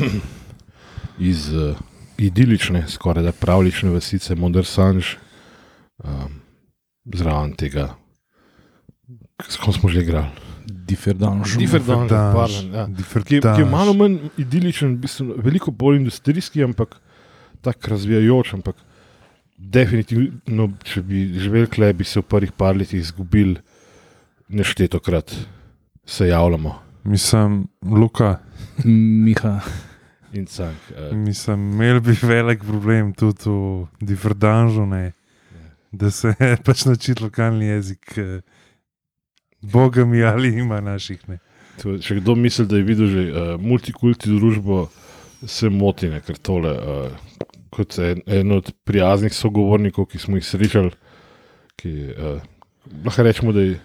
iz uh, idilične, skoraj da pravlične vasice Modersanž, um, zraven tega, s kom smo že igrali. Diferdanž. Differdange, pardon, ja. Ki, ki je malo manj idiličen, v bistvu, veliko bolj industrijski, ampak tako razvijajoč. Ampak definitivno, če bi živeli klej, bi se v prvih par letih izgubili neštetokrat, se javljamo Mislim, Luka, Miha. In cank. Uh, mislim, imeli bi velik problem tudi v Differdanžu, ne, da se pač nauči lokalni jezik. eh, Boga mi ali ima naših. Ne. to, če kdo misli, da je videl že uh, multikulti družbo, se moti, ne, ker tole. Uh, Kot en, en od prijaznih sogovornikov, ki smo jih srečali, ki uh, lahko rečemo, da je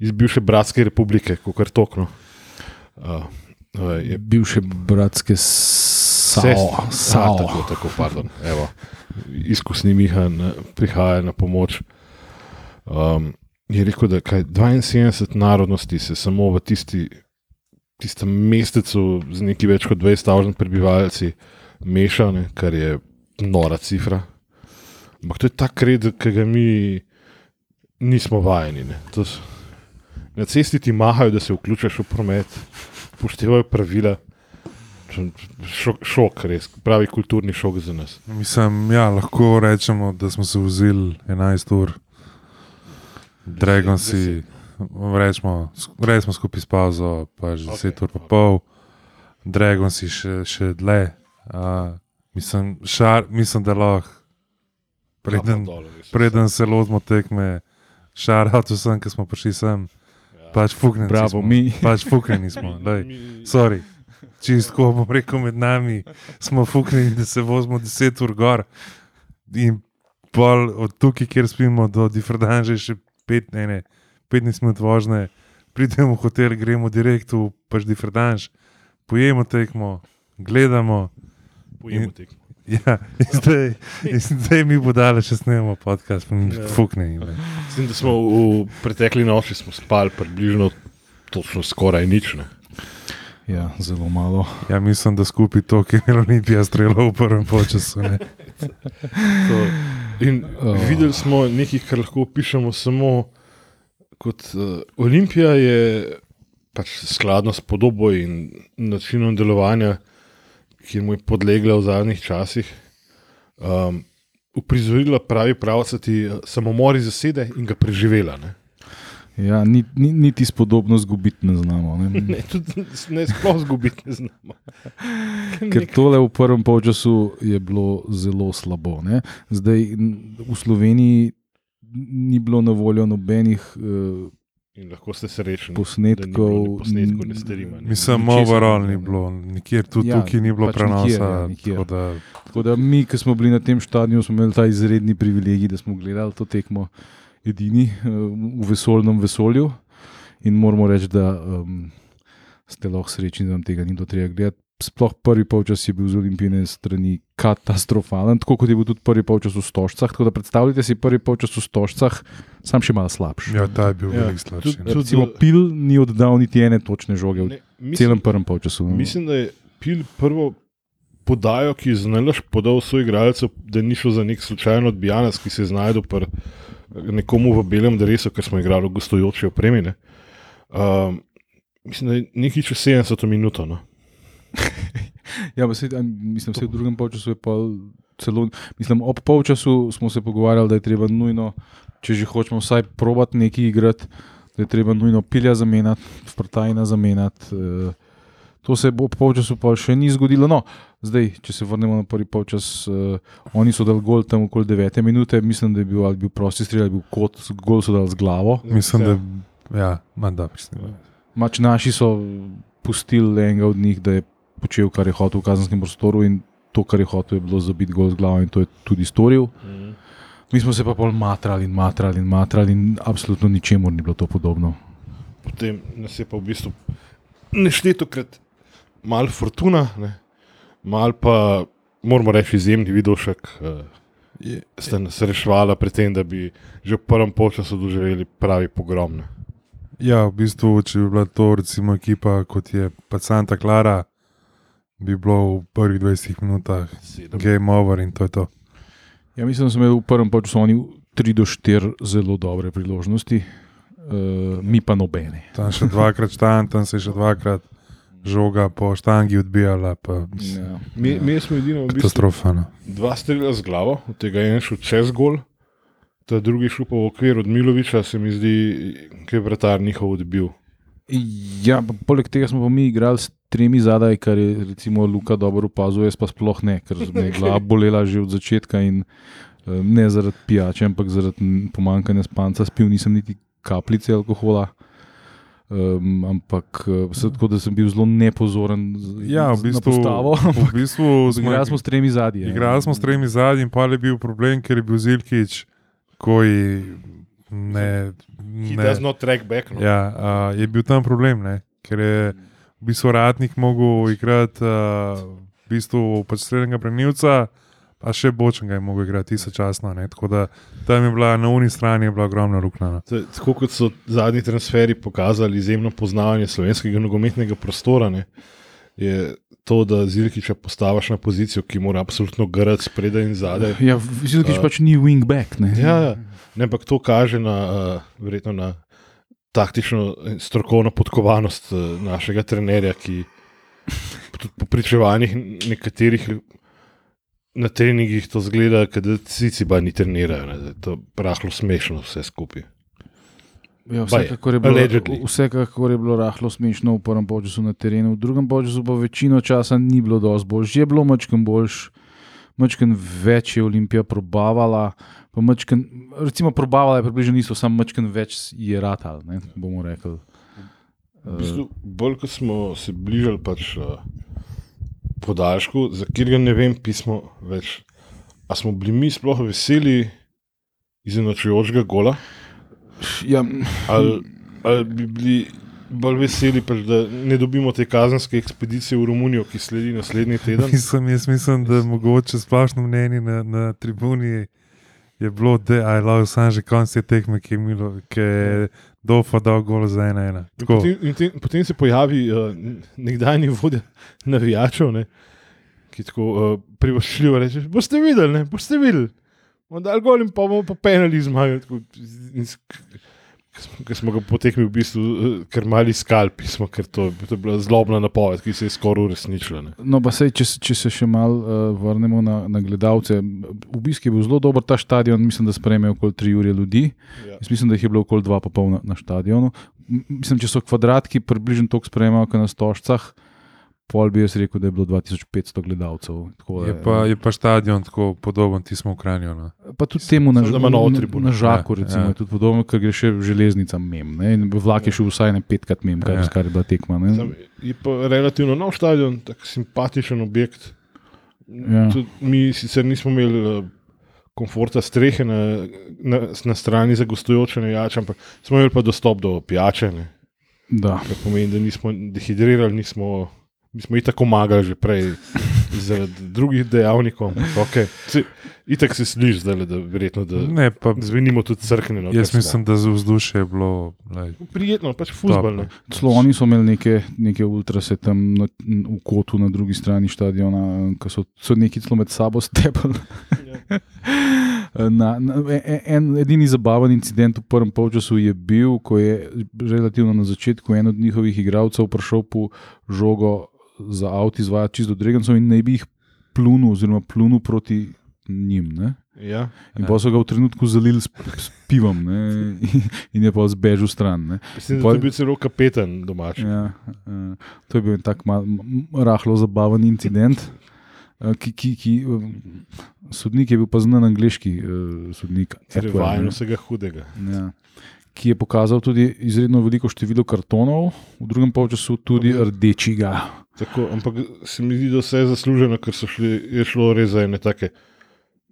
iz bivše Bratske republike, kot kar tokno. Uh, uh, je Bivše bratske sao. Sest- sao. A, tako, tako, pardon. Evo, izkusni Mihan prihaja na pomoč. Um, je rekel, da kaj 72 narodnosti se samo v tisti, tistem mestecu z nekaj več kot 20 prebivalci meša, ne, kar je nora cifra. Ampak to je tak red, ki ga mi nismo vajeni. Na cesti ti mahajo, da se vključiš v promet, upoštevajo pravila. Šok, šok, res, pravi kulturni šok za nas. Mislim, ja, lahko rečemo, da smo se vozili 11 ur, Dragon si, rečemo, rečemo skupaj s pauzo, pa že 10 Ok. ur pa pol, Dragon si še, še dlje. Uh, mislim, šar, mislim, da lahko, preden, res. preden se lotimo tekme, šarat vsem, ki smo prišli sem, Ja. Pač fuknjeni. Bravo, smo, mi. Pač fuknjeni smo. Sorry. Čistko bom rekel med nami, smo fuknili, da se vozimo 10 ur gor. In pol od tukaj, kjer spimo, do Differdanže še 5, ne, ne, 15 minut vožnje, pridemo v hotel, gremo direkt v pač Differdanž, pojemo tekmo, gledamo. Pojemo In- tekmo. Ja, in zdaj, in zdaj mi bo dale, če snemamo podcast, pa mi Ja. fukne. Mislim, da smo v pretekli noči spali približno točno skoraj nič. Ne. Ja, zelo malo. Ja, mislim, da skupaj to, ki je imel Olimpija strelo v prvem času. To, in Oh. videli smo nekaj, kar lahko opišemo samo kot uh, Olimpija, je pač skladno s podobo in načinom delovanja, ki mu je podlegla v zadnjih časih. Um, uprizorila pravi pravcati samomor iz zasede in ga preživela. Ne? Ja, ni, ni, niti spodobno zgubiti ne znamo. Ne? Ne, tudi ne sploh zgubiti ne znamo. Ker tole v prvem polčasu je bilo zelo slabo. Ne? Zdaj v Sloveniji ni bilo na voljo nobenih uh, In lahko ste srečni. posnetkov. Posnetkov ne strima. ne. Mislim, Ničesar overall ni ni bilo. bilo, nikjer tudi Ja, ja, tukaj ni bilo pač prenosa. nikjer, ja, nikjer. tako da, Tako da mi, ki smo bili na tem stadionu, smo imeli ta izredni privilegij, da smo gledali to tekmo edini eh, v vesoljnem vesolju. In moramo reči, da um, ste lahko srečni, da vam tega ni do treba gledati. Sploh prvi polčas je bil z olimpijske strani katastrofalen, tako kot je bil tudi prvi polčas v Stožcah. Tako da predstavljajte si prvi polčas v Stožcah, sam še malo slabši. ja, ta je bil Ja, ja, velik slabši. tudi- Recimo, Pil ni oddal niti ene točne žoge v Ne, celem mislim, prvem polčasu. no. mislim, da je pil prvo podajo, ki je znalaš podal svoj igralcev, da ni šlo za nek slučajen odbijanec, ki se je znašel pri nekomu v belem drevesu, ker smo igrali v gostujoči opremi. ne. Um, mislim, da je nekaj čez 70 minut. No. Ja, a, mislim, da v drugem polčasu je pa celo. Mislim, ob polčasu smo se pogovarjali, da je treba nujno, če že hočemo vsaj provat nekaj igrati, da je treba nujno pilja zamenjati, vrtajna zamenjati. eh, To se bo ob polčasu pa še ni zgodilo. No, zdaj, če se vrnemo na prvi polčas, uh, oni so dali gol tam okoli 9 minute, mislim, da je bil, bil prosti strel, ali bil kot, gol so dali z glavo. Mislim, da ja, manj da. Mislim. Mač naši so pustili enega od njih, da je počel, kar je hotel v kazenskem prostoru, in to, kar je hotel, je bilo zabiti gol z glavo, in to je tudi storil. Mhm. Mi smo se pa bolj matrali in matrali in matrali, in absolutno ničemu ni bilo to podobno. Potem nas je pa v bistvu neštetokrat malo fortuna, ne. malo pa moramo reči izjemni vidošek. Uh, Je- Ste nas reševali pri tem, da bi že v prvem polčasu doživeli pravi pogrom. ne. Ja, v bistvu, če bi bila to recimo ekipa kot je pa Santa Clara, bi bilo v prvih 20 minutah Sedem. game over in to je to. Ja, mislim, da so imeli v prvem času oni 3 do 4 zelo dobre priložnosti, uh, mi pa nobene. Tam še dvakrat štan, tam se je še dvakrat žoga po štangi odbijala, pa Ja. Mi, mi smo edino v bistvu katastrofa. No. dva strela z glavo, od tega je en šel čez gol, ta drugi šel pa v okvir od Miloviča, se mi zdi, ki je vratar njihov odbil. Ja, poleg tega smo pa mi igrali s tremi zadaj, kar je recimo Luka dobro opazuje, jaz pa sploh ne, ker me je glava bolela že od začetka in eh, ne zaradi pijače, ampak zaradi m, pomanjkanja spanca, spil nisem niti kapljice alkohola. Um, ampak eh, se, tako da sem bil zelo nepozoren Ja, v bistvu, postavo. v bistvu smo, Igrali smo s tremi zadnji. igrali smo s tremi zadnji, pa je bil problem, ker je bil Zilkič, koji ne. He ne does not track back. No. Ja, uh, je bil tam problem, ne? ker je v bistvu ratnik mogel igrati uh, v bistvu pač srednjega branilca, a še bočnega je mogel igrati istočasno. Tako da tam je bila na uni strani ogromna luknja. no. Tako kot so zadnji transferi pokazali izjemno poznavanje slovenskega nogometnega prostora, ne, je to, da Zilkiča postaviš na pozicijo, ki mora absolutno grati spredaj in zadaj. Ja, Zilkič Uh, pač ni wingback. Ne? Ja, ja. Ne, ampak to kaže na, uh, verjetno na taktično in strokovno podkovanost uh, našega trenerja, ki tudi po pričevanjih nekaterih na treningih to zgleda, da cici pa ni trenirajo. Ne, da je to rahlo smešno vse skupaj. Ja, vsekakor, je bilo, allegedly. vsekakor je bilo rahlo smešno v prvem času na terenu, v drugem času pa večino časa ni bilo dosti boljš. Je bilo mačken boljš, mačken več je Olimpija probavala. pa Mačken, recimo, probavala je približno isto, samo mačken več je ratal. Ne, bomo rekli. V bistvu, bolj ko smo se bližali pač, uh, podaljšku, za katerega ne vem pismo več. A smo bili mi sploh veseli izenačujočega gola? Ja, Ali, ali bi bili bolj veseli, pač, da ne dobimo te kazenske ekspedicije v Romunijo, ki sledi naslednji teden? Mislim, jaz mislim, da mogoče splošno mnenje na, na tribuni je bilo, da je lahko sam že konc te tekme, ki je, Milo, ki je Dofa dal gol za ena ena. In potem, in te, potem se pojavi uh, nekdanji vodja navijačev, ne, ki tako uh, privoščljivo reče: Boste videli, ne, boste videli. Bomo dali gol in pa bomo pa penali zmagali. Tako, in s- Ker smo ga potekli v bistvu, uh, ker mali skalpi smo, ker to, to je bila zlobna napoved, ki se je skoraj uresničila. Ne. No, pa sej, če, če se še malo uh, vrnemo na, na gledalce. Obisk je bil zelo dober, ta stadion, mislim, da sprejme okoli 3 ure ljudi. Ja. Jaz mislim, da jih je bilo okoli 2,5 na, na stadionu. Mislim, če so kvadratki približno toliko sprejemajo, kot na stožcah, pol bi jaz rekel, da je bilo 2500 gledalcev. Da Je pa, je pa stadion tako podoben, ti smo v Kranju. No. Pa tudi temu na, na, na žaku, Ja, recimo, ja. je tudi podobno, ker gre še železnica mem. Ne? In vlak je šel vsaj ne petkrat mem, kar, Ja. ja. kar je bila tekma. Ne? Sam, je pa relativno nov stadion, tako simpatičen objekt. Ja. Tudi Mi sicer nismo imeli uh, komforta strehe na, na, na strani za gostujoče navijače, ampak smo imeli pa dostop do pijače, ne. Da. kar pomeni, da nismo dehidrirali, nismo, mi smo itak pomagali že prej zaradi drugih dejavnikov. Okay. Se, itak se sliši zdaj, da verjetno da Ne, pa zvenimo tudi crkneno. jaz mislim, da za vzdušje je bilo. Lej, Prijetno, pač fuzbol. ne. Celo oni so imeli neke, neke ultrase tam na, v kotu na drugi strani stadiona, ki so, so neki celo med sabo stepali. Na, na, en, en edini zabaven incident v prvem polčasu je bil, ko je relativno na začetku en od njihovih igralcev prišel po žogo za avto izvajati čisto dregencov in naj bi jih plunil, oziroma plunil proti njim. Ne? Ja. In Ja. pa so ga v trenutku zalili s, s pivom ne? in je pa zbežal stran. Mislim, da Pol- je bil celo kapetan domač. Ja, uh, to je bil tak mal, rahlo zabaven incident. Uh, ki, ki, ki, um, sodnik je bil pa znan angliški uh, sodnik, Atwell, vajen ne. vsega hudega. ja, ki je pokazal tudi izredno veliko število kartonov, v drugem polčasu tudi rdečega. Tako, ampak se mi zdi, da vse je zasluženo, ker so šli, je šlo res za ene take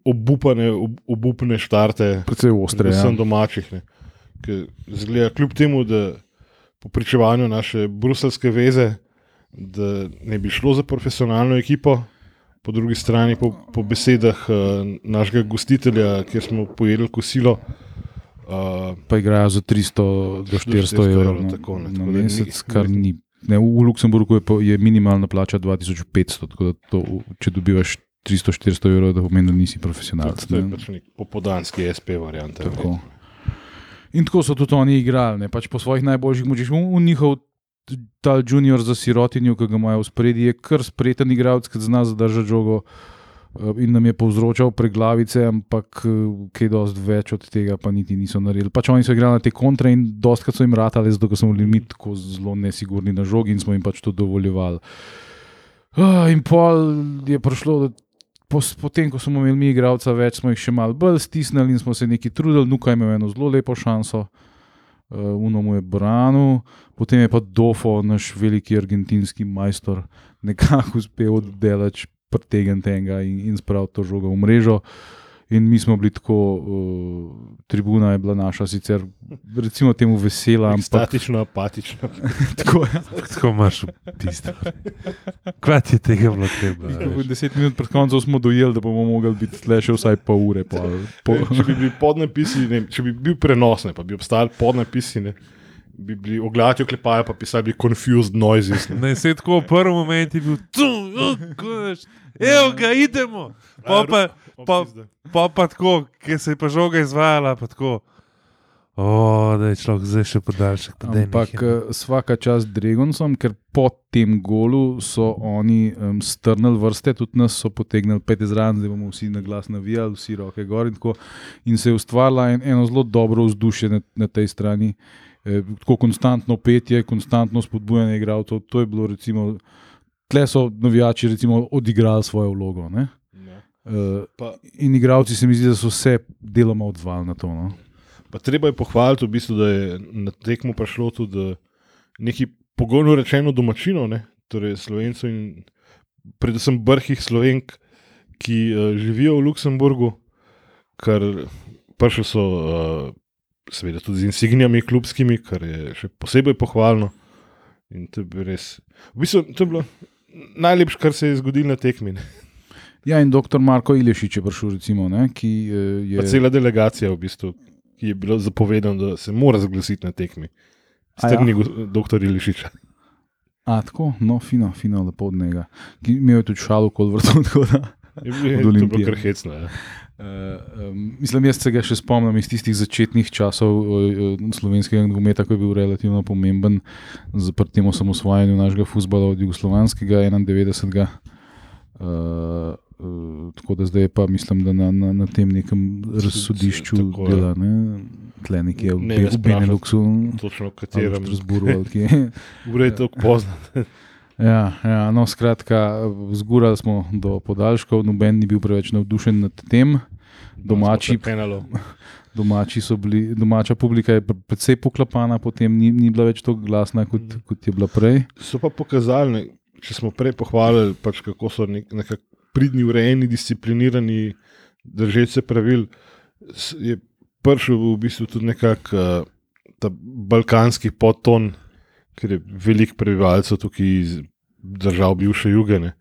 obupane, ob, obupne štarte. Predvsej ostre. Ja. Domačih. Zgleda, kljub temu, da po pričevanju naše bruselske veze, da ne bi šlo za profesionalno ekipo, po drugi strani, po, po besedah uh, našega gostitelja, kjer smo pojedli kosilo. Uh, Pa igrajo za 300 do 400 evrov na, tako, ne, na tako da ni- mesec, kar ni Ne, v Luksemburgu je, pa- je minimalna plača 2500, tako da to, če dobivaš 300-400 evrov, da pomeni, da nisi profesionalc. To je ne. pač nek popodanski SP variant. Tako. In tako so tudi oni igrali, ne? pač po svojih najboljših močeh. V, njihov ta junior za sirotinjo, ki ga imajo v spredi, je kar spreten igralec, ki zna zadržati žogo eh, in nam je povzročal preglavice, ampak eh, kaj dosti več od tega pa niti niso naredili. Pač oni so igrali na te kontre in dostkrat so jim ratale, zato smo bili mi tako zelo nesigurni na žogi in smo jim pač to dovoljevali. Ah, In pol je prišlo do po, potem, ko smo imeli mi igralca več, smo jih še malo bolj stisnili in smo se neki trudili, Nuka je imel eno zelo lepo šanso, uh, Uno mu je branil, potem je pa Dofo, naš veliki argentinski majstor, nekako uspel oddelati pretegniti enega in, in spraviti to žogo v mrežo. In mi smo bili tako, uh, tribuna je bila naša, sicer recimo temu vesela, ampak Statično, apatično. tako je. Tako imaš pismu. Kaj ti je tega bilo treba? a V veš? deset minut pred koncem smo dojeli, da bomo mogli biti tle še vsaj pol ure. Pa, po, Če bi bili podnapisi, ne, če bi bil prenos, ne, pa bi obstajali podnapisi, ne, bi bili oglati oklepajo, pa pisali bi confused noises. Ne. Ne, se tako v prvem momentu je bil tu, kuš, evo ga, idemo. Pa pa, pa, pa, pa tako, ki se je pa žoga izvajala, pa tako. O, da je človek zdaj še podaljšek. Ampak eh, vsaka čast Dragonsom, ker po tem golu so oni um, strnili vrste, tudi nas so potegnili pet zraven, zdaj bomo vsi na glas navijali, vsi roke gor in tako. In se je ustvarila en, eno zelo dobro vzdušje na, na tej strani. E, tako konstantno petje, konstantno spodbujanje igralcev. To je bilo, recimo, tle so navijači recimo, odigrali svojo vlogo. Ne? Ne. E, Pa, in igravci se mi zdi, da so se deloma odzvali na to. No? pa treba je pohvaliti, v bistvu, da je na tekmo prišlo tudi eh, neki pogojno rečeno domačino, ne, torej slovencev in predvsem brhih slovenk, ki uh, živijo v Luksemburgu, kar prišli so uh, seveda tudi z insignijami klubskimi, kar je še posebej pohvalno. In to je res. V bistvu, to je bilo najlepše, kar se je zgodilo na tekmi. Ja, in doktor Marko Ilešič je prišel, recimo, ne, ki eh, Pa je. cela delegacija, v bistvu, ki je bilo zapovedano, da se mora zglasiti na tekmi. Strni ja. doktor Ilišič. A, tako, no, fino, fino, lepo od njega. Imel je tudi šalo, kot da, Je bilo- kar hecno. Ja. Uh, um, mislim, jaz se ga še spomnim iz tistih začetnih časov uh, slovenskega nogometa, ko je bil relativno pomemben za pri tem osamosvajanju našega futbola od jugoslovanskega 91. Uh, uh, tako da zdaj pa mislim, da na, na, na tem nekem razsodišču Tako je. dela, ne? tle nekje v, Ne, v Beneluxu. Točno v v katerem. Kje. Ura je tako pozna. Ja, ja, no, skratka, zgurali smo do podaljškov, noben ni bil preveč navdušen nad tem. Domači-. Domači so bili, domača publika je pre- precej poklapana, potem ni, ni bila več tako glasna, kot, Mhm. kot je bila prej. So pa pokazali, če smo prej pohvalili, pač kako so nek, nekako pridni, urejeni, disciplinirani, držeči se pravil, je prišel v bistvu tudi nekako uh, ta balkanski podton, ker je veliko prebivalcev tukaj iz držav bivše jugene.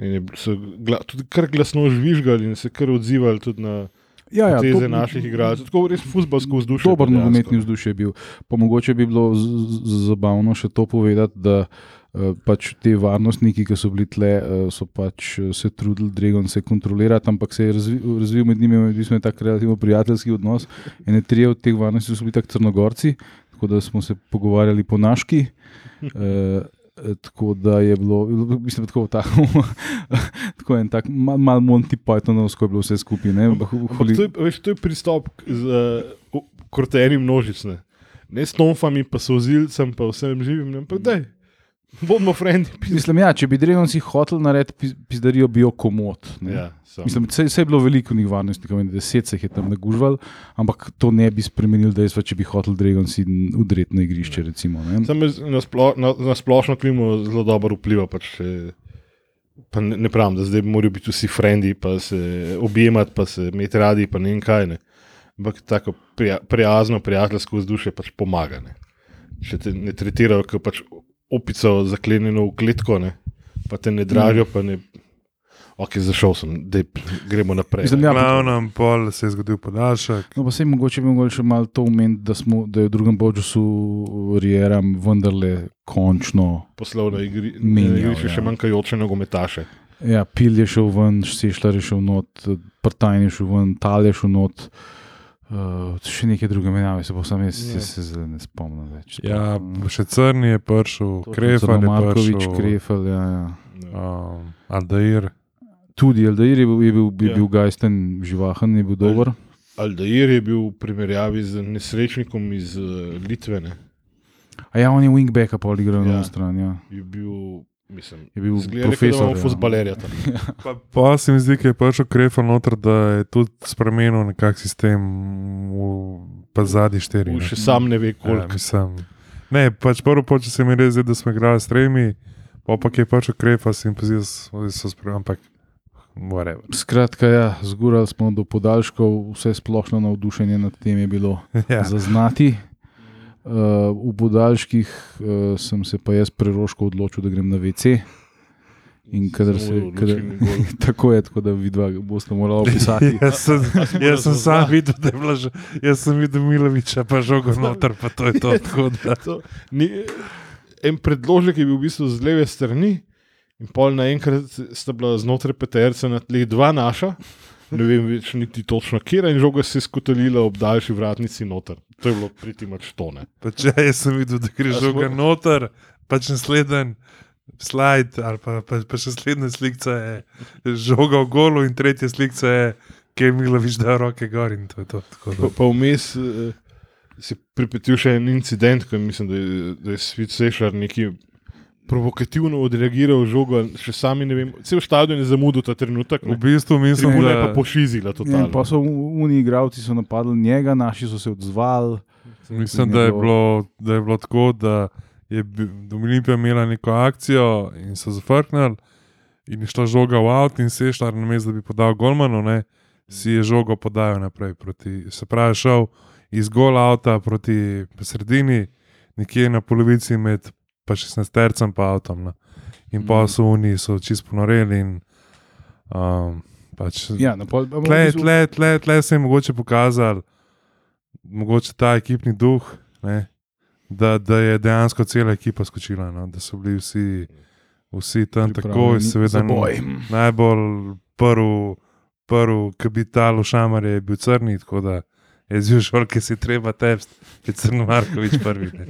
In so gla, tudi kar glasno žvižgali in se kar odzivali tudi na Ja, ja, teze to- naših igralcev. Tako res futbalsko vzdušje. Dober nogometni vzdušje je bil. Pa mogoče bi bilo z, z, zabavno še to povedati, da uh, pač te varnostniki, ki so bili tle, uh, so pač eh, se trudili Dregon se kontrolirati, ampak se je razvil, razvil med njimi odvisno je tak relativno prijateljski odnos. Ene trije od teh varnostnikov so bili tako crnogorci, tako da smo se pogovarjali po naški. Uh, Tako da je bilo, mislim, tako, tako, tako en tak, malo mal Monty Pythonovsko je bilo vse skupaj. ne, huli- to, je, veš, to je pristop z uh, krotenji množic. Ne, ne s tomfami, pa sozilcem, pa vsem živim. Ne, ampak daj, bomo frendi. Mislim, ja, če bi Dregon si hotel narediti pizdarijo, bi jo komod. ne. Ja, samo. Mislim, vse, vse je bilo veliko njih varnostnikov, in deset se jih je tam nagužval, ampak to ne bi spremenil dejstva, če bi hotel Dregon si udreti na igrišče. Recimo, ne. Sam na, splo, na, na splošno klimo zelo dobro vpliva. Pač, eh, pa ne, ne pravim, da zdaj morajo biti vsi frendi, pa se objemati, pa se imeti radi, pa ne vem kaj. Ne. Ampak tako prija, prijazno, prijateljsko vzdušje pač pomaga. Ne. Če te ne tretirajo kot pač opico zaklenjeno v kletko, ne, pa te ne dražijo, pa ne. ok, zašel sem, da gremo naprej. Mislim, ja, Glavnem, pol se je zgodil podaljšek. No, pa se mogoče bi mogli še malo to omeniti, da, smo- da je v drugem polčasu Rieram vendarle končno. poslovno igri, Menjal, igrišče ja. še manjkajoče nogometaše. Ja, Pil je šel ven, Sešljar je šel not, Prtajn je šel ven, Tal je šel not. Uh, še nekaj drugega menjave, se pa sam jaz, jaz se zdaj ne spomnim več. Ja, še Crni je prišel, Krefal je Markovič, prišel, Krefel, ja, ja. um, Aldair. Tudi Aldair je bil, je bil, je Ja. bil Gajsten živahen, je bil dober. Aldair je bil v primerjavi z nesrečnikom iz uh, Litve. Ne? A ja, on je wingback, pa odigral Ja. na stran. Ja. Je bil, mislim, Je bil profesor, Da ja. futbalerja tam. Pa, pa se mi zdi, da je prišel Krefal noter, da je tudi spremenil nekak sistem, v, pa zadnji štiri. ne. Še sam ne ve, Ja, koliko. mislim, ne, pač prvo poče se mi res zdi, da smo igrali s tremi, pa pa je pač ukrepa, se jim pa da so- spremenili, ampak whatever. Skratka, ja, zgurali smo do podaljškov, vse splošno navdušenje nad tem je bilo Ja. zaznati. Uh, v podaljških uh, sem se pa jaz preroško odločil, da grem na WC. In kadar se, kadar, tako je, tako da vidva boste morali opisati. Jaz sem, jaz sem sam videl, da je bila že, jaz sem videl Miloviča, pa žogo noter, pa to je to. Da. To, ni, en predložek je bil v bistvu z leve strani, in pol naenkrat sta bila znotraj peterca na tleh dva naša. Ne vem več niti točno, kje je in žoga se je skotalila ob daljši vratnici noter. To je bilo priti mač tone. Pač, ja, jaz sem videl, da gre žoga smo- noter, pač naslednji slajd, ali pa, pa, pa še naslednja slika je žoga v golu, in tretja slika je, ki je Milovič dal roke gor in to je to. Tako Pa, pa vmes eh, se je pripetil še en incident, ko mislim, da je, da je Svit Sešar neki provokativno odreagiral žogo, še sami ne vem, cel stadion je zamudil ta trenutek. V Ne. bistvu mislim, Tribuna je pa da, pošizila totalno. pa so oni igravci so napadli njega, naši so se odzvali. mislim, da, je bilo, da je bilo tako, da je da Olimpija imela neko akcijo in so zafrknili. In je šla žoga v avto, in se je šla na mestu, da bi podal Golmanu, ne, si je žogo podajal naprej. Proti, se pravi, šel iz gola avta proti sredini, nekje na polovici med pa 16 tercem pa avtom. Ne. In pa Mhm. so oni so čist ponoreli. In, um, pač, Ja, na pol, ampak v Tle, tle, tle, tle se je mogoče pokazal, mogoče ta ekipni duh, ne, da, da je dejansko cela ekipa skočila. No, da so bili vsi, vsi tam tako, pripravljeni seveda najbolj prvi, prvi kapital v Šamarju je bil crni, tako da je zjužal, ki si treba tepst, je crno Markovič prvi. Ne.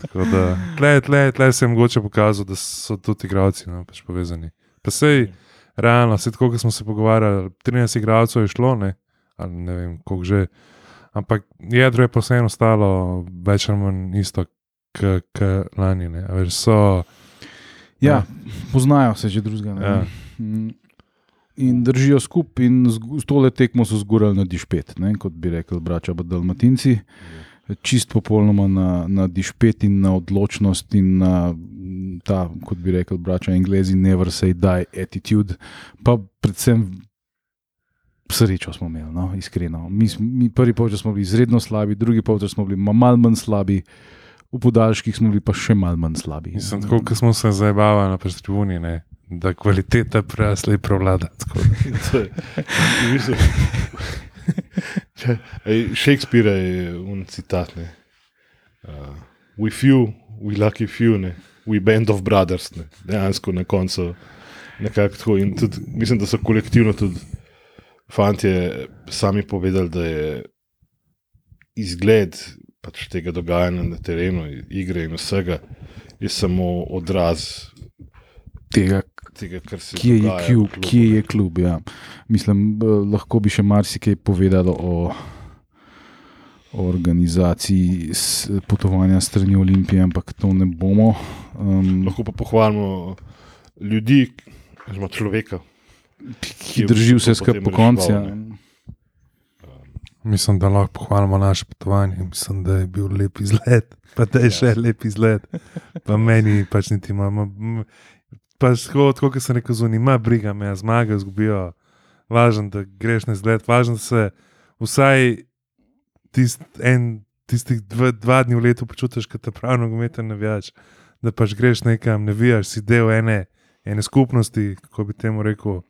Tako da tle, tle, tle se je mogoče pokazal, da so tudi igravci no, pač povezani. Pa sej, realno, vse tako, kot smo se pogovarjali, 13 igralcev je šlo, ne, ali ne vem, koliko že. Ampak jedro je pa vseeno ostalo več ali manj isto, kot lani. Ne. A Veš, so, Ja, poznajo se že drugega. ne. Ja. In držijo skupaj, in z tole tekmo so zgurali na dišpet, ne, kot bi rekli, brača Dalmatinci. Čist popolnoma na, na dišpet in na odločnost, in na ta, kot bi rekli, brača Anglezi, never say die attitude. Pa predvsem srečo smo imeli, no, iskreno. Mi, mi prvi polčas smo bili izredno slabi, drugi polčas smo bili ma- malo manj slabi, v podaljških smo bili pa še malo manj slabi. Mislim, tako, kot smo se zabavali na tribuni, ne, da kvaliteta prerasla prevlada. tako da. To je- v bistvu- Če- ej, Shakespeare je un citat. Ne. Uh, we few, we lucky few, ne. we band of brothers. Ne. Dejansko na koncu nekako tako. In tudi, mislim, da so kolektivno tudi fanti sami povedali, da je izgled pač tega dogajanja na terenu, igre in vsega, je samo odraz Tega, tega, kar se kje je, dogaja klub, v klubu, kje je klub. Ja. Mislim, lahko bi še marsikaj povedalo o, organizaciji potovanja strani Olimpije, ampak to ne bomo. Um, Lahko pa pohvalimo ljudi, oziroma človeka, ki je drži vse skupaj po koncu. Ja. Mislim, da lahko pohvalimo naše potovanje. Mislim, da je bil lep izlet, pa da je še lep izlet. Pa meni pač niti imamo. Tako, tako kot sem rekel, zunaj ima briga, me zmaga, izgubijo. Važno, da greš na izlet, važno, da se vsaj tist, en, tistih dva, dva dni v letu počutiš, kot pravi nogometni navijač. Da pač greš nekam, ne vijaš, si del ene, ene skupnosti, kako bi temu rekel,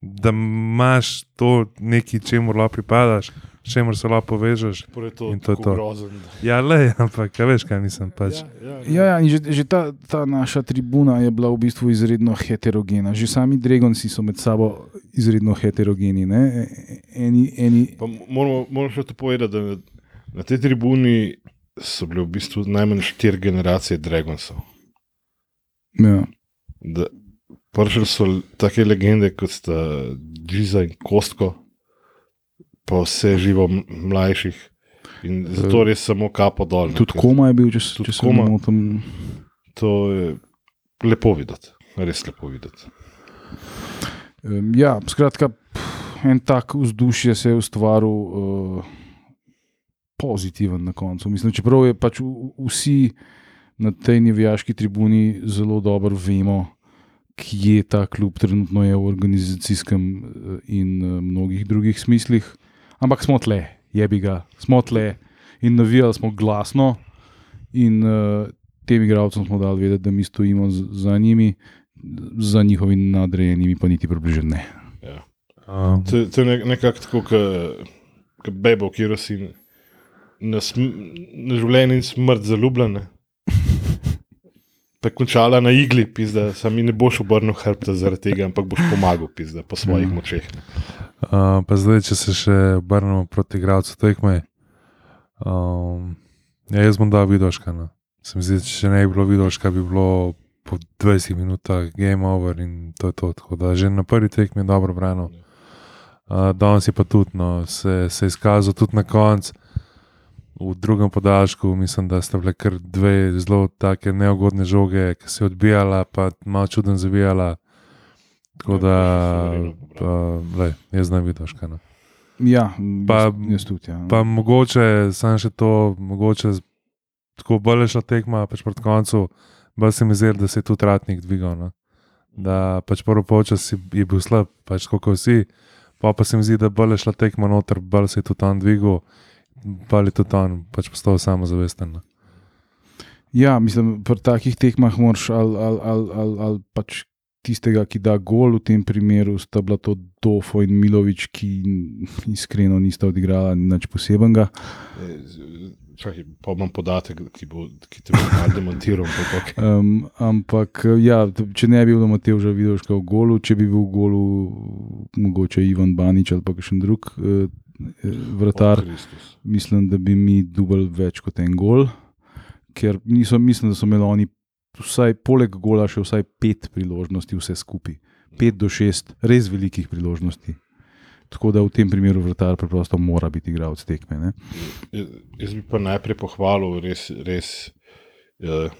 da imaš to nekaj, čemu lahko pripadaš, čemer se lahko povežeš. Torej to, In to je tako to. Grozen. Ja, le, ampak kaj veš, kaj mislim. Pač. ja, Ja, ja, in že, že ta, ta naša tribuna je bila v bistvu izredno heterogena. Že sami Dragonci so med sabo izredno heterogeni. Ne? Eni, eni, Pa moramo, moramo še to povedati, da na, tej tribuni so bile v bistvu najmanj štiri generacije Dragonsov. ja. Da- Prišli so take legende kot sta Džiza in Kostko, pa vse živo mlajših. In zato res samo kapo dol. ne, Tudi koma je bil, če, če se Koma. motim. To je lepo videti, res lepo videti. Ja, skratka, en tak vzdušje se je ustvaril uh, pozitiven na koncu. Mislim, čeprav je pač vsi na tej nevijaški tribuni zelo dobro vemo, kje ta klub trenutno je v organizacijskem eh, in eh, mnogih drugih smislih. Ampak smo tle, jebi ga, smo tle in navijali smo glasno, in uh, tem igralcem smo dali vedeti, da mi stojimo za njimi, za njihovimi nadrejenimi pa niti približno ne. Ja. Um, To, to je nek, nekako tako, kot bebo, ki si na, na življenje in smrt zaljubljena. Pa končala na igli, pizda, sami ne boš obrnil hrbta zaradi tega, ampak boš pomagal, pizda, po svojih Mhm. močeh. ne. Uh, pa zdaj, če se še obrnemo proti igralcu tekme. Um, ja, jaz bom dal vidoška. No. Se mi zdi, če ne bi bilo vidoška, bi bilo po 20 minutah game over in to je to. Tako da že na prvi tekmi je dobro branil. Uh, danes je pa tudi, no, se, se je izkazal tudi na koncu. V drugem podaljšku mislim, da sta bile kar dve zelo take neugodne žoge, ki se je odbijala, pa malo čuden zavijala. Tako Ja, da, uh, le, jaz ne vidiš, kaj. No. Ja, Pa- jaz, tudi. Ja. Pa mogoče, samo še to, mogoče tako bolj šla tekma, pač proti koncu, bolj se mi zdi, da se je tudi ratnik dvigal. No. Da pač prvo počas je bil slab, pač kot vsi, pa pa se mi zdi, da bolj šla tekma noter, bolj se je tudi on dvigal, bolj je tudi on pač postal samozavesten. No. Ja, mislim, pri takih tekmah moraš ali, ali, ali, ali, ali pač tistega, ki da gol, v tem primeru sta bila to Dofo in Milovič, ki iskreno nista odigrala nič posebenega. E, z- Čakaj, pa imam podatek, ki, bo, ki te bo malo okej. Um, ampak ja, če ne bi bil Matej že videl, v golu, če bi bil v golu mogoče Ivan Banič ali pa še drug uh, vratar. Mislim, da bi mi dubali več kot en gol, ker niso, mislim, da so imeli oni vsaj poleg gola še vsaj pet priložnosti, vse skupaj. Pet do šest res velikih priložnosti. Tako da v tem primeru vrtar preprosto mora biti igralec tekme. Ne? Jaz, bi pa najprej pohvalil res, res eh,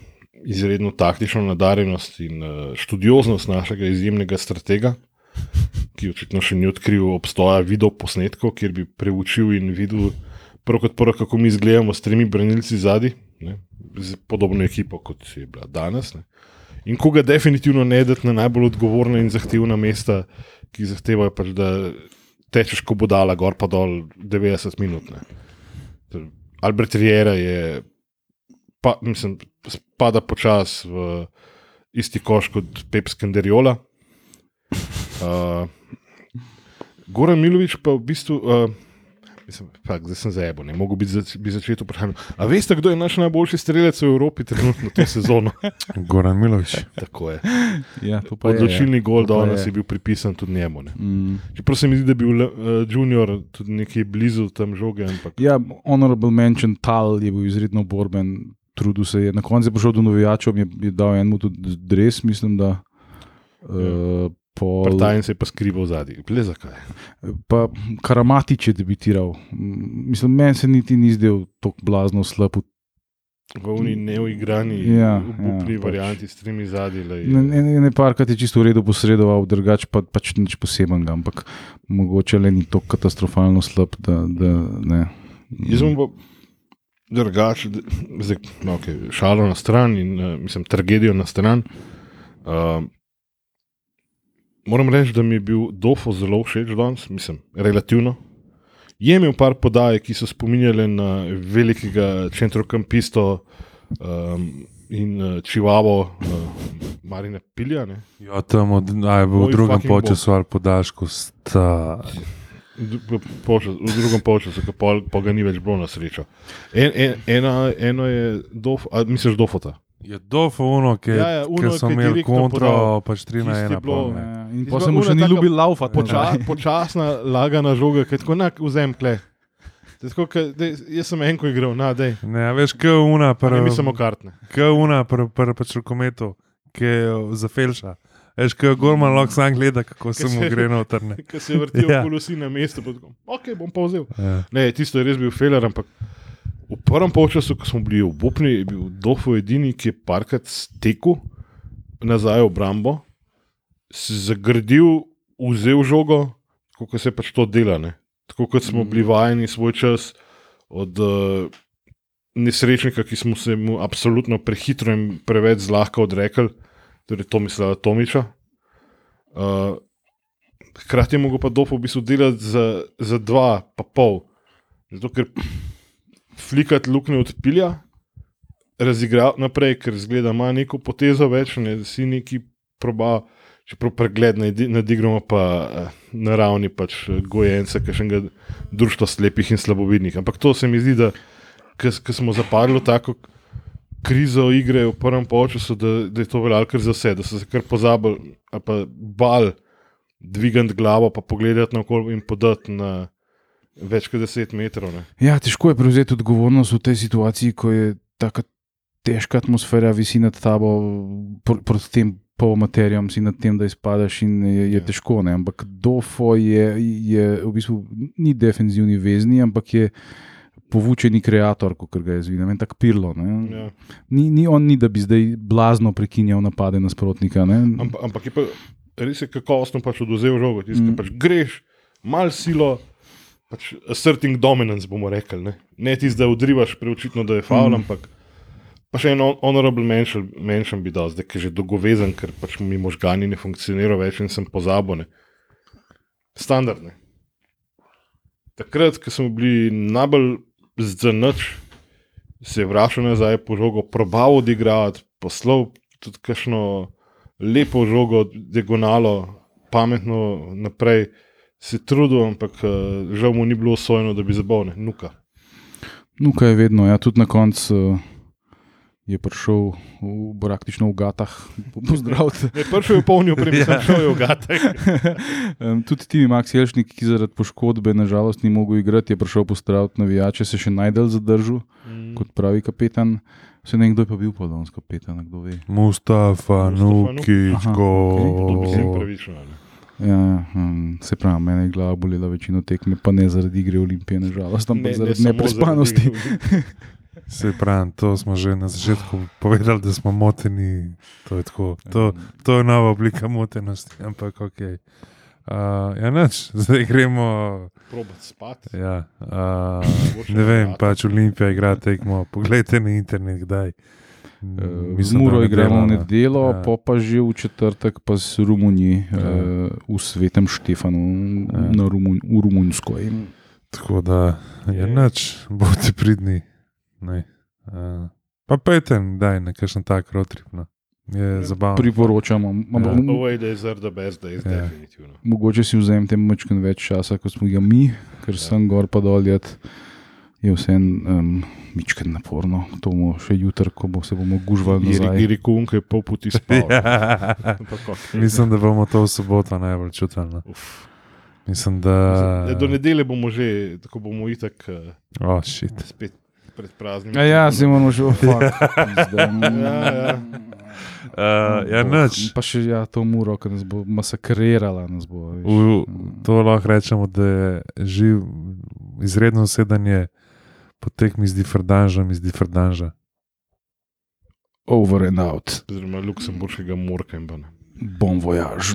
izredno taktično nadarjenost in eh, študioznost našega izjemnega stratega, ki očitno še ni odkril obstoja videoposnetkov, kjer bi preučil in videl, prvo kot prvo, kako mi izgledamo s tremi branilci zadaj, z podobno ekipo kot je bila danes. Ne. In koga definitivno ne dati na najbolj odgovorna in zahtevna mesta, ki zahtevajo pač, da tečeš kot budala, gor pa dol 90 minut. Ne. Albert Riera je, pa, mislim, spada počasi v isti koš kot Pep Skenderiola. Uh, Goran Milovič pa v bistvu. Uh, Mislim, fakt, zdaj sem zebo, ne mogu biti zač bi začeti vprašati. A veste, kdo je naš najboljši strelec v Evropi trenutno to sezono? Goran Milovič. Tako je. Ja, to pa je, Odločilni gol To pa danes je. je bil pripisan tudi njemu. Ne. Mm. Čeprav se mi zdi, da je bil uh, Junior tudi nekje blizu tam žoge, ampak Ja, honorable mention Tal je bil izredno borben, trudil se je. Na koncu je prišel do novijačev, je, je dal enemu tudi dres, mislim, da. Uh, pol- Partajn se je pa skrival zadaj. Le zakaj? Pa Karamatič je debitiral. Mislim, meni se niti ni zdel tako blazno slab. V uni neuigrani, Ja, obupni ja, pač. varianti s tremi zadnji. Ne, ne, ne parkrat je čisto v redu posredoval, drugače pa pač nič posebenega, ampak mogoče le ni tako katastrofalno slab, da, da ne. Jaz sem pa drugače, da- zdaj, no, okay, šalo na stran in uh, mislim, tragedijo na stran. Uh, moram reči, da mi je bil Dofo zelo všeč danes, mislim, relativno. Je imel par podaj, ki so spominjale na velikega centrokampisto um, in uh, čivavo, uh, Marina Pilja. Ne? Ja, tam od, aj, v Moj drugem času ali podaljšku sta. V, v, drugem ki pa, pa ga ni več bilo na srečo. En, en, ena, eno je, dof, a misliš, dofota. Je dofo uno, ki Ja, ja, uno, so imeli kontro, podal. pač 3 na Tisti 1. bilo- pol. Ja, In pa se mu še ni ljubil laufati. Poča, počasna, lagana žoga, ki je tako nak vzem kle. Tako, ke, dej, jaz sem enko igral, na dej. Ne, a veš, kaj una, Pa pr, ne mi samo kartne. kaj una, pr, pr, pač rokometu, ki je za felša. Veš, kaj Gorman lahko sam gleda, kako se mu gre noter. ne. Ki se vrtijo Ja. ja. kolosi na mestu. pa tako, Ok, bom pa vzel. Ja. Ne, tisto je res bil feler, ampak v prvem polčasu, ko smo bili v Bupni, je bil Dofo edini, ki je parkrat stekel nazaj v obrambo, se zagrdil, vzel žogo, kot se pač to dela. Ne? Tako kot smo bili vajeni svoj čas od uh, nesrečnika, ki smo se mu absolutno prehitro in preveč zlahka odrekli, torej Tomislava Tomiča. Uh, hkrati je mogel pa Dofo v bistvu delati za, za dva, pa pol. Zato, ker flikati luknje odpilja, razigrati naprej, ker zgleda, ima neko potezo več, ne, da si neki proba, čeprav pregled nadigramo pa eh, na ravni pač eh, gojenca, kakšnega društva slepih in slabovidnih. Ampak to se mi zdi, da ko smo zapadli v tako krizo igre v prvem polčasu, da, da je to veljalo kar za vse, da so se kar pozabili pa bal dvigati glavo, pa pogledati na okolje in podati na več kot 10 metrov. Ne. Ja, težko je prevzeti odgovornost v tej situaciji, ko je tako težka atmosfera, visi nad tabo, pr proti tem polmaterijam, si nad tem, da izpadaš in je, je Ja. težko. Ne? Ampak Dofo je, je v bistvu ni defenzivni vezni, ampak je povučeni kreator, kot ga je zvinem, en tak pirlo. ne. Ja. Ni, ni on, ni, da bi zdaj blazno prekinjal napade nasprotnika. ne. Ampak, ampak je pa res je kakovostno pač oduzel žogo, tisti, mm. pač greš, mal silo. Pač asserting dominance, bomo rekli. Ne, ne tisti, da odrivaš, preočitno, da je faul, Mm. ampak pa še en hon- honorable mention, mention bi dal, zdaj ki je že dolgovezen, ker pač mi možgani ne funkcionirajo več in sem pozabil. Ne. Standardne. Takrat, ko smo bili najbolj zdrnač, se je vračal nazaj po žogo, probal odigrati, poslal tudi kakšno lepo žogo, diagonalo, pametno naprej. Se je trudil, ampak eh, žal mu ni bilo usvojeno, da bi zabavne, nuka. Nuka je vedno, ja, tudi na koncu uh, je prišel v, praktično v gatah, pozdravljen. Ne, prvi je polnil, prej sem šel v gate. um, tudi ti, Max Jelšnik, ki zaradi poškodbe nažalost ni mogel igrati, je prišel pozdraviti navijače, se še najdel zadržal kot pravi kapetan. Se ne kdo je pa bil podon s kapetan, kdo ve. Mustafa, Mustafa Nukič, Aha, go. okej, To bi se jim pravično. ne. Ja, um, se pravi, mene je glava bolela večino tekme, pa ne zaradi igre Olimpije, nažalost, ampak ne, zaradi samo neprespanosti. Se pravi, to smo že na začetku povedali, da smo moteni. To je, tako, to, to je nova oblika motenosti, ampak ok. Uh, ja, nič, zdaj gremo. Probat spati. Ja, uh, ne vem, pač Olimpija igra tekmo. Poglejte na internet, kdaj. Uh, Mislim, Z Muro da igramo v ne. nedeljo, Ja. ja. pa že v četrtek pa s Romuniji, Ja. ja. uh, v Svetem Štefanu, Ja. ja. na Rumun, v Rumunjsko. In Tako da je Je. nič, bodite pridni. Ne. Uh, pa pejte, daj na kakšen tak rotrip. No. Je zabavno. Priporočamo. Ja. Ja. Away days are the best days, Ja. ja. definitivno. Mogoče si vzemite malo več časa, kot smo ga mi, ker Ja. sem gor pa dol. jet, Je vse um, mičken naporno, to bomo še jutri, ko bo, se bomo gužvali nazaj. Iri Kunk je pol poti spal. ja. Mislim, da bomo to v soboto najbolj čutili. No. Mislim, da. Ja, do nedelje bomo že, tako bomo itak uh, Oh, shit. spet pred praznim. Ja, ja, se moramo že ufati. Ja, ja. Uh, ja, nič. Pa še ja, to muro, ki nas bo masakrirala. Nas bo, veš. V, to lahko rečemo, da je živ, izredno sedanje po tekmi z Differdanžem iz Differdanža. Over and out, Oziroma Luksemburškega morka in pa ne. bon voyage.